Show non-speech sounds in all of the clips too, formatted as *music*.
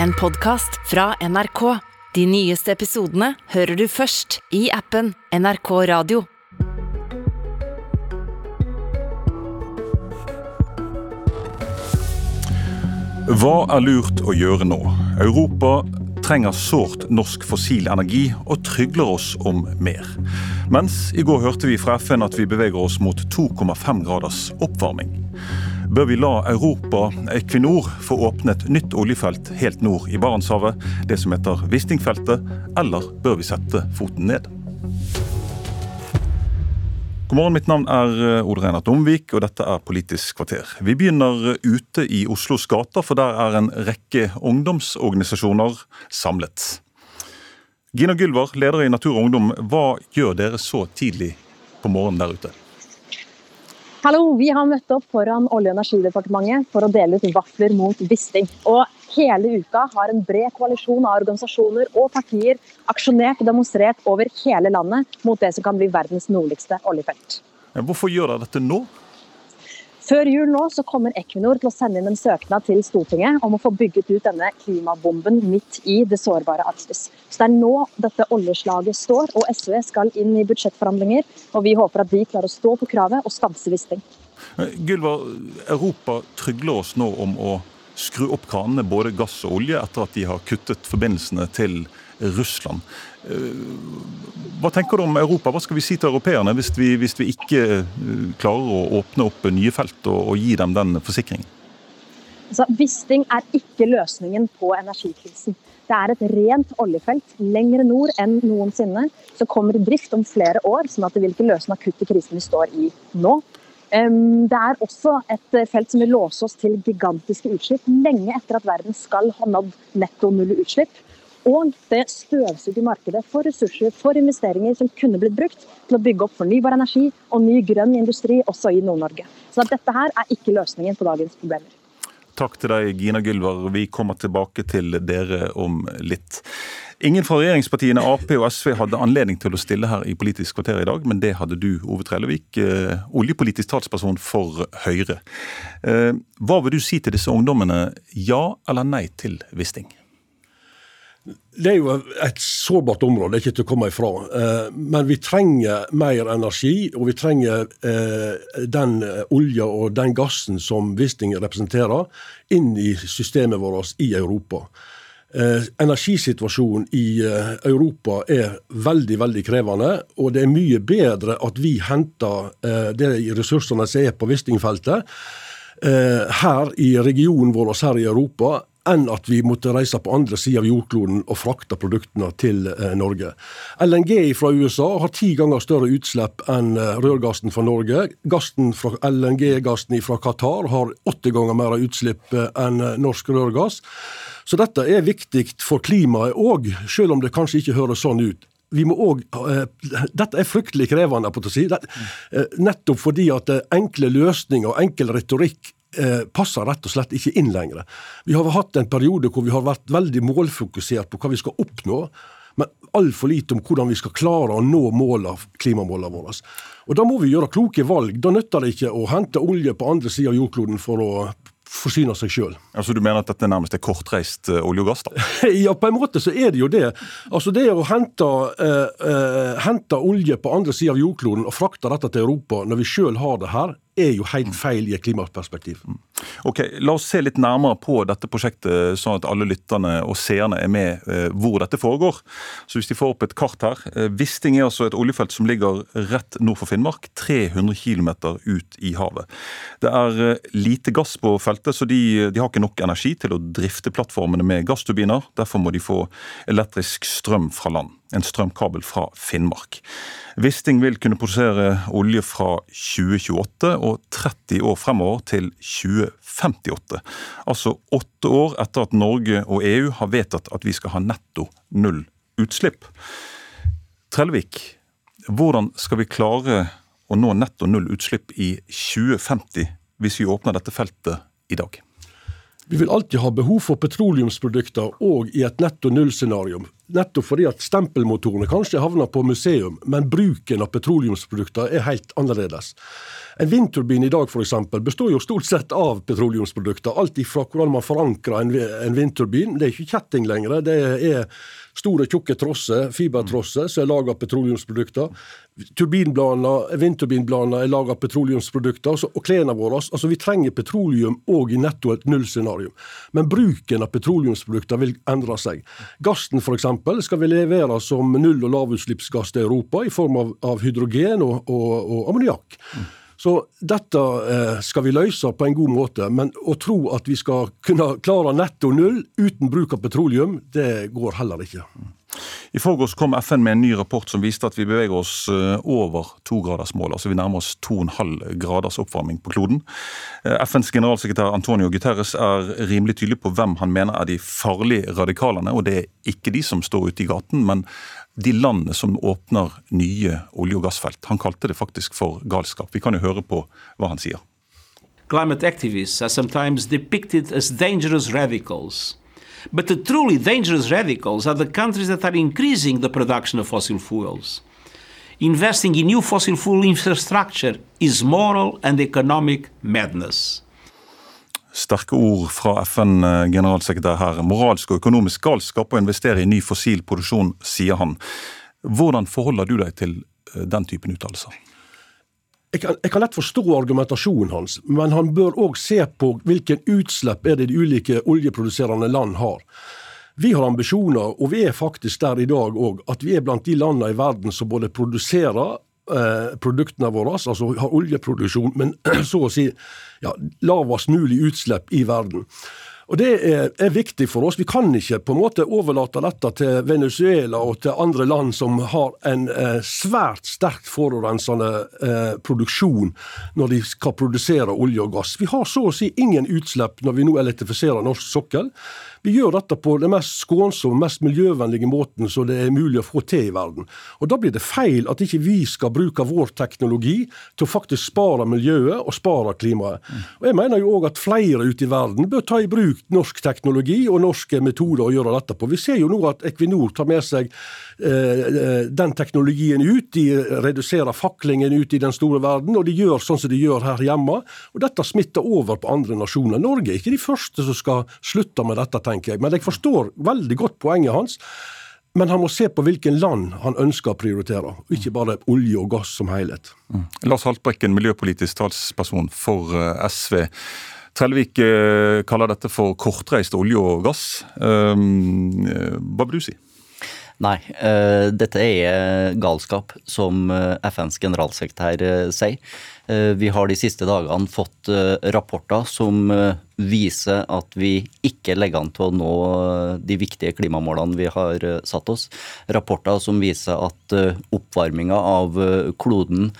en podkast fra NRK. De nyeste episodene hører du først i appen NRK Radio. Hva er lurt å gjøre nå? Europa trenger sårt norsk fossil energi og trygler oss om mer. Mens i går hørte vi fra FN at vi beveger oss mot 2,5 graders oppvarming. Bør vi la Europa, Equinor, få åpne et nytt oljefelt helt nord i Barentshavet, det som heter Wisting-feltet, eller bør vi sette foten ned? God morgen, mitt navn er eh, Ole Reinert Omvik, og dette er Politisk kvarter. Vi begynner ute i Oslos gater, for der er en rekke ungdomsorganisasjoner samlet. Gina Gylver, leder i Natur og Ungdom, hva gjør dere så tidlig på morgenen der ute? Hallo, Vi har møtt opp foran Olje- og energidepartementet for å dele ut vafler mot Wisting. Og hele uka har en bred koalisjon av organisasjoner og partier aksjonert og demonstrert over hele landet mot det som kan bli verdens nordligste oljefelt. Hvorfor gjør dere dette nå? Før jul nå så kommer Equinor til å sende inn en søknad til Stortinget om å få bygget ut denne klimabomben midt i det sårbare Arktis. Så Det er nå dette oljeslaget står, og SV skal inn i budsjettforhandlinger. og Vi håper at de klarer å stå på kravet og stanse Wisting. Gylva, Europa trygler oss nå om å skru opp kranene, både gass og olje, etter at de har kuttet forbindelsene til Russland. Hva tenker du om Europa? Hva skal vi si til europeerne hvis vi, hvis vi ikke eh, klarer å åpne opp nye felt og, og gi dem den forsikringen? Altså, er ikke løsningen på energikrisen. Det er et rent oljefelt lenger nord enn noensinne, som kommer i drift om flere år. sånn at det vil ikke løse den akutte krisen vi står i nå. Det er også et felt som vil låse oss til gigantiske utslipp lenge etter at verden skal ha nådd netto null utslipp. Og det støvsuger markedet for ressurser for investeringer som kunne blitt brukt til å bygge opp fornybar energi og ny grønn industri også i Nord-Norge. Så dette her er ikke løsningen på dagens problemer. Takk til deg, Gina Gylver. Vi kommer tilbake til dere om litt. Ingen fra regjeringspartiene Ap og SV hadde anledning til å stille her i Politisk kvarter i dag, men det hadde du, Ove Trellevik, eh, oljepolitisk talsperson for Høyre. Eh, hva vil du si til disse ungdommene, ja eller nei til Wisting? Det er jo et sårbart område, det er ikke til å komme ifra. Eh, men vi trenger mer energi, og vi trenger den olja og den gassen som Wisting representerer, inn i systemet vårt i Europa. Energisituasjonen i Europa er veldig veldig krevende. Og det er mye bedre at vi henter de ressursene som er på Wisting-feltet, her i regionen vår her i Europa, enn at vi måtte reise på andre sida av jordkloden og frakte produktene til Norge. LNG fra USA har ti ganger større utslipp enn rørgassen fra Norge. LNG-gassen fra Qatar har åtte ganger mer utslipp enn norsk rørgass. Så dette er viktig for klimaet òg, selv om det kanskje ikke høres sånn ut. Vi må også, dette er fryktelig krevende, på å si. nettopp fordi at enkle løsninger og enkel retorikk passer rett og slett ikke inn lenger. Vi har hatt en periode hvor vi har vært veldig målfokusert på hva vi skal oppnå, men altfor lite om hvordan vi skal klare å nå målene, klimamålene våre. Og Da må vi gjøre kloke valg. Da nytter det ikke å hente olje på andre sida av jordkloden for å forsyne seg sjøl. Altså, du mener at dette nærmest er kortreist olje og gass? da? *laughs* ja, på en måte så er det jo det. Altså Det å hente, eh, eh, hente olje på andre sida av jordkloden og frakte dette til Europa når vi sjøl har det her, er jo helt feil i et klimaperspektiv. Ok, La oss se litt nærmere på dette prosjektet, sånn at alle lytterne og seerne er med eh, hvor dette foregår. Så Hvis de får opp et kart her. Eh, Wisting er altså et oljefelt som ligger rett nord for Finnmark, 300 km ut i havet. Det er eh, lite gass på feltet, så de, de har ikke nok energi til å drifte plattformene med gassturbiner. Derfor må de få elektrisk strøm fra land. En strømkabel fra Finnmark. Wisting vil kunne produsere olje fra 2028 og 30 år fremover til 2058. Altså åtte år etter at Norge og EU har vedtatt at vi skal ha netto null utslipp. Trellevik, hvordan skal vi klare å nå netto null utslipp i 2050 hvis vi åpner dette feltet i dag? Vi vil alltid ha behov for petroleumsprodukter òg i et netto null-scenario. Nettopp fordi at stempelmotorene kanskje havner på museum, men bruken av petroleumsprodukter er helt annerledes. En vindturbin i dag for eksempel, består jo stort sett av petroleumsprodukter. Alt ifra hvordan man forankrer en, en vindturbin. Det er ikke kjetting lenger. Det er store, tjukke trosser, fibertrosser, som er laga av petroleumsprodukter. Turbinblader, Vindturbinbladene er laga av petroleumsprodukter. Og klærne våre altså Vi trenger petroleum òg i netto et nullscenario. Men bruken av petroleumsprodukter vil endre seg. Gassen f.eks. skal vi levere som null- og lavutslippsgass til Europa i form av, av hydrogen og, og, og ammoniakk. Så dette eh, skal vi løse på en god måte. Men å tro at vi skal kunne klare netto null uten bruk av petroleum, det går heller ikke. I forgårs kom FN med en ny rapport som viste at vi beveger oss eh, over togradersmålet. Altså vi nærmer oss 2,5 graders oppvarming på kloden. Eh, FNs generalsekretær Antonio Guterres er rimelig tydelig på hvem han mener er de farlige radikalene. Og det er ikke de som står ute i gaten, men de landene som åpner nye olje- og gassfelt. Han kalte det faktisk for galskap. Vi kan jo høre på hva han sier. Climate activists are sometimes depicted as dangerous radicals. But the truly dangerous radicals are the countries that are increasing the production of fossil fuels. Investing in new fossil fuel infrastructure is moral and economic madness. Sterke ord fra FN-generalsekretær her. Moralsk og økonomisk galskap å investere i ny fossil produksjon, sier han. Hvordan forholder du deg til eh, den typen uttalelser? Jeg kan, jeg kan, lett forstå argumentasjonen hans, men han bør òg se på hvilken utslipp er det de ulike oljeproduserende land har. Vi har ambisjoner, og vi er faktisk der i dag òg, at vi er blant de landene i verden som både produserer eh, produktene våre, altså har oljeproduksjon, men *clears throat* så å si ja, lavest mulig utslipp i verden. Og Det er, er, viktig for oss. Vi kan ikke på en måte overlate dette til Venezuela og til andre land som har en eh, svært sterkt forurensende eh, produksjon når de skal produsere olje og gass. Vi har så å si ingen utslipp når vi nå elektrifiserer norsk sokkel. Vi gjør dette på den mest skånsomme, mest miljøvennlige måten som det er mulig å få til i verden. Og Da blir det feil at ikke vi skal bruke vår teknologi til å faktisk spare miljøet og spare klimaet. Og Jeg mener jo òg at flere ute i verden bør ta i bruk norsk teknologi og norske metoder å gjøre dette på. Vi ser jo nå at Equinor tar med seg eh, eh den teknologien ut. De reduserer faklingen ut i den store verden, og de gjør sånn som de gjør her hjemme. Og Dette smitter over på andre nasjoner. Norge er ikke de første som skal slutte med dette tenker jeg. Men jeg forstår veldig godt poenget hans. Men han må se på hvilken land han ønsker å prioritere, ikke bare olje og gass som helhet. Mm. Lars Haltbrekken, miljøpolitisk talsperson for eh, SV. Trellevik eh, kaller dette for kortreist olje og gass. Um, hva vil du si? Nei, uh, dette er galskap, som FNs generalsekretær sier. Vi har de siste dagene fått rapporter som viser at vi ikke legger an til å nå de viktige klimamålene vi har satt oss. Rapporter som viser at oppvarminga av kloden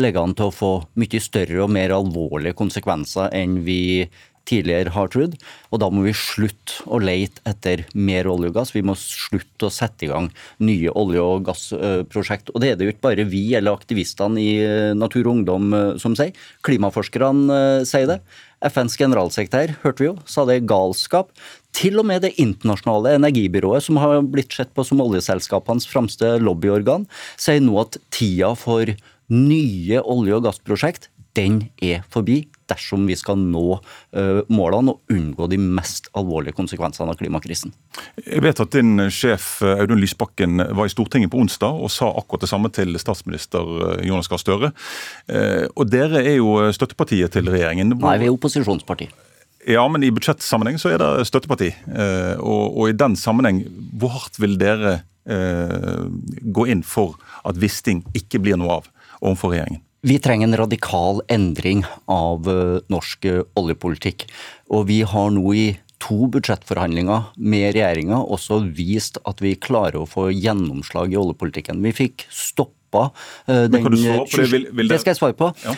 legger an til å få mye større og mer alvorlige konsekvenser enn vi tidligere har trodd. Og da må vi slutte å lete etter mer olje og gass. Vi må slutte å sette i gang nye olje- og gassprosjekt. Og det er det jo ikke bare vi eller aktivistene i eh, Natur og Ungdom eh, som sier. Klimaforskerne eh, sier det. FNs generalsekretær hørte vi jo, sa det er galskap. Til og med Det internasjonale energibyrået, som har blitt sett på som oljeselskapenes fremste lobbyorgan, sier nå at tida for nye olje- og gassprosjekt den er forbi dersom vi skal nå uh, målene og unngå de mest alvorlige konsekvensene av klimakrisen. Jeg vet at din sjef Audun Lysbakken var i Stortinget på onsdag og sa akkurat det samme til statsminister eh, Jonas Gahr Støre. Og dere er jo støttepartiet til regjeringen. Nei, vi er opposisjonsparti. Ja, men i budsjettsammenheng så er det støtteparti. Og, og, i den sammenheng, hvor hardt vil dere gå inn for at Wisting ikke blir noe av overfor regjeringen? Vi trenger en radikal endring av eh, norsk eh, oljepolitikk. Og vi har nå i to budsjettforhandlinger med regjeringa også vist at vi klarer å få gjennomslag i oljepolitikken. Vi fikk stoppa uh, den det? Vil, vil det? det skal jeg svare på. Ja.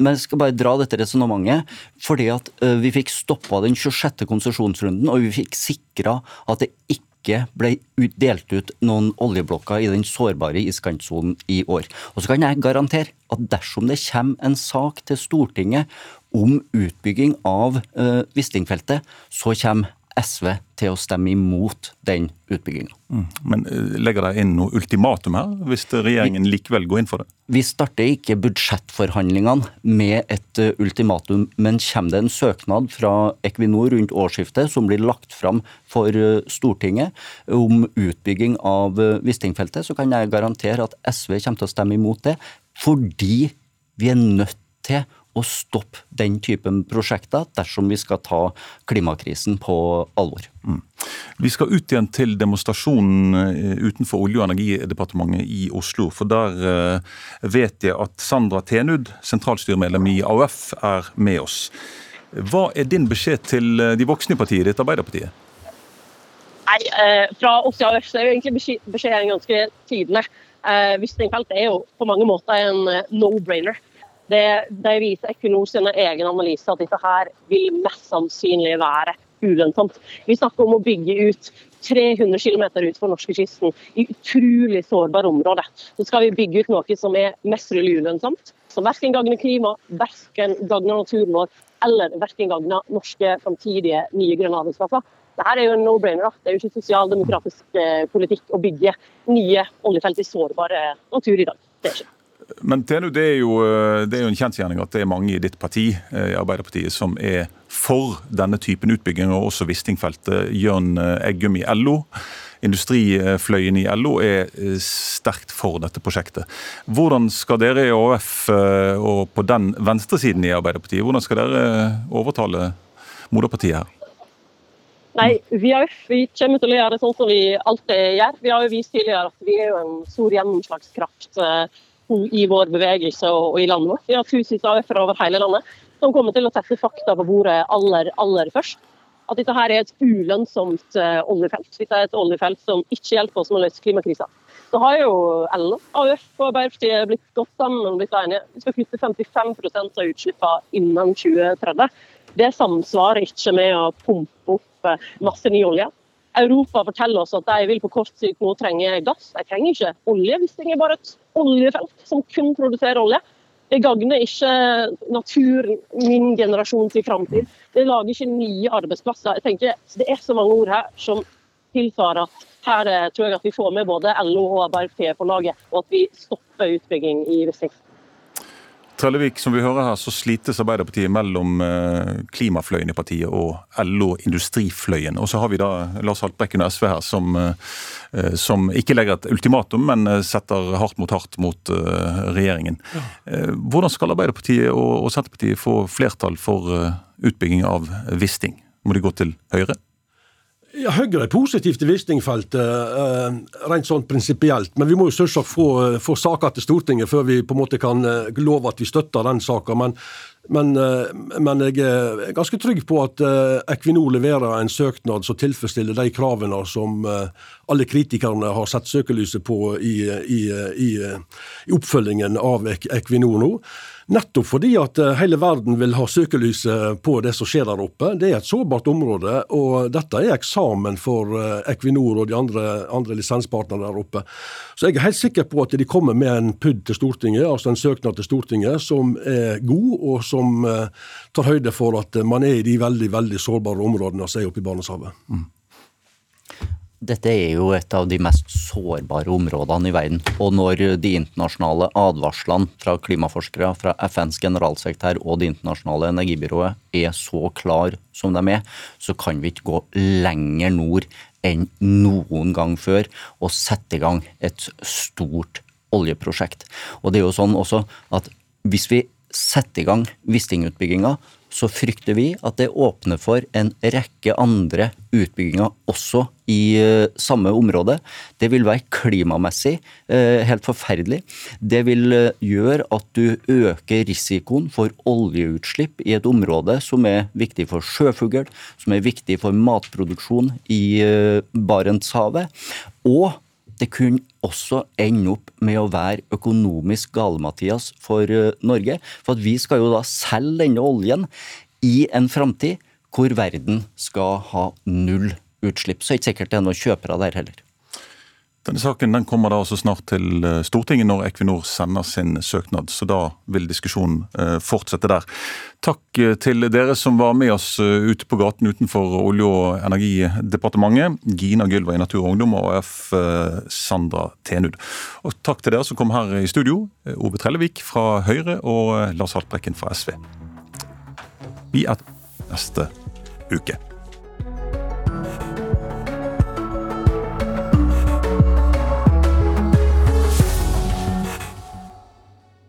Men jeg skal bare dra dette resonnementet. Fordi at vi fikk stoppa den 26. konsesjonsrunden, og vi fikk sikra at det ikke ikke ble delt ut noen oljeblokker i den sårbare iskantsonen i år. Og så kan jeg garantere at dersom det kommer en sak til Stortinget om utbygging av uh, Wisting-feltet, så kommer SV til å stemme imot den utbygginga. Mm. Men eh, legger de inn noe ultimatum her, hvis regjeringen likevel går inn for det? Vi starter ikke budsjettforhandlingene med et eh, ultimatum, men kommer det en søknad fra Equinor rundt årsskiftet som blir lagt fram for eh, Stortinget om utbygging av Wisting-feltet, så kan jeg garantere at SV kommer til å stemme imot det, fordi vi er nødt til å stoppe den typen prosjekter dersom vi skal ta klimakrisen på alvor. Mm. Vi skal ut igjen til demonstrasjonen eh, utenfor Olje- og energidepartementet i Oslo. For der eh, vet jeg at Sandra Tenud, sentralstyremedlem i AUF, er med oss. Hva er din beskjed til eh, de voksne i partiet ditt, Arbeiderpartiet? Nei, Fra oss i AUF så er jo egentlig beskjeden ganske tydelig. Wisting-feltet er jo på mange måter en no-brainer. Det, det viser Equinor sine egen analyser at dette her vil mest sannsynlig være ulønnsomt. Vi snakker om å bygge ut 300 km utenfor norskekysten i utrolig sårbare områder. Så skal vi bygge ut noe som er mest mulig ulønnsomt, som verken gagner klima, verken gagner naturen vår eller verken gagner norske framtidige nye grønne arbeidsplasser. Dette er jo en no-brainer. Det er jo ikke sosialdemokratisk eh, politikk å bygge nye oljefelt i sårbare natur i dag. Det er ikke. Men Tenu, det er, jo, eh, det er jo en kjensgjerning at det er mange i ditt parti, eh, i Arbeiderpartiet, som er for denne typen utbygging, og også Wisting-feltet. Jørn eh, Eggum i LO, industrifløyen i LO, er sterkt for dette prosjektet. Hvordan skal dere i AUF, og på den venstresiden i Arbeiderpartiet, hvordan skal dere overtale moderpartiet her? Nei, vi, er, vi kommer til å gjøre det sånn som vi alltid gjør. Vi har jo vist tidligere at vi er jo en stor gjennomslagskraft i vår bevegelse og, i landet vårt. Vi har tusenvis av AUF-ere over hele landet som kommer til å sette fakta på bordet aller, aller først. At dette her er et ulønnsomt uh, oljefelt. Dette er et oljefelt som ikke hjelper oss med å løse klimakrisa. Så har jo LO, AUF og Arbeiderpartiet blitt godt sammen og blitt enige. Vi skal kutte 55 av utslippene innen 2030. Det samsvarer ikke med å pumpe opp eh, masse ny olje. Europa forteller oss at de vil på kort sikt nå trenge gass. De trenger ikke olje hvis det er bare et oljefelt som kun produserer olje. Det gagner ikke naturen, min generasjons framtid. Det lager ikke nye arbeidsplasser. Jeg tenker Det er så mange ord her som tilsvarer at her eh, tror jeg at vi får med både LO og Arbeiderpartiet på laget, og at vi stopper utbygging i Vissing. Trellevik, som vi hører her, så slites Arbeiderpartiet mellom eh, klimafløyen i partiet og LO-industrifløyen. Og så har vi da Lars Haltbrekken og SV her, som, eh, som, ikke legger et ultimatum, men eh, setter hardt mot hardt mot regjeringen. Ja. Hvordan skal Arbeiderpartiet og Senterpartiet få flertall for utbygging av Wisting? Må de gå til Høyre? Ja, Høyre er positivt til Wisting-feltet, eh, rent sånn prinsipielt. Men vi må jo selvsagt få, få saker til Stortinget før vi på en måte kan eh, love at vi støtter den saka. Men, men, eh, men, jeg er ganske trygg på at Equinor leverer en søknad som tilfredsstiller de kravene som alle kritikerne har sett søkelyset på i, i, i, i oppfølgingen av Equinor nå. Nettopp fordi at eh, hele verden vil ha søkelyset på det som skjer der oppe. Det er et sårbart område, og dette er eksamen for eh, Equinor og de andre, andre lisenspartnerne der oppe. Så jeg er helt sikker på at de kommer med en PUD til Stortinget, altså en søknad til Stortinget, som er god, og som eh, tar høyde for at man er i de veldig, veldig sårbare områdene som er oppe i Barentshavet. Mm. Dette er jo et av de mest sårbare områdene i verden. Og når de internasjonale advarslene fra klimaforskere, fra FNs generalsekretær og Det internasjonale energibyrået er så klar som de er, så kan vi ikke gå lenger nord enn noen gang før og sette i gang et stort oljeprosjekt. Og det er jo sånn også at hvis vi setter i gang Wisting-utbygginga, så frykter vi at det åpner for en rekke andre utbygginger også i uh, samme område. Det vil være klimamessig uh, helt forferdelig. Det vil uh, gjøre at du øker risikoen for oljeutslipp i et område som er viktig for sjøfugl, som er viktig for matproduksjon i Barentshavet. Og det kunne også ende opp med å være økonomisk gale-Mathias for eh, Norge. For vi skal jo da selge denne oljen i en framtid hvor verden skal ha null utslipp. Så er ikke sikkert det er noen kjøpere der heller. Denne saken den kommer da altså snart til eh, Stortinget når Equinor sender sin søknad, så da vil diskusjonen eh, fortsette der. Takk eh, til dere som var med oss ute på gaten utenfor Olje- og energidepartementet. Gina Gylva i Natur og Ungdom og AF Sandra Tenud. Og takk til dere som kom her i studio. Ove Trellevik fra Høyre og Lars Haltbrekken fra SV. Vi er neste uke.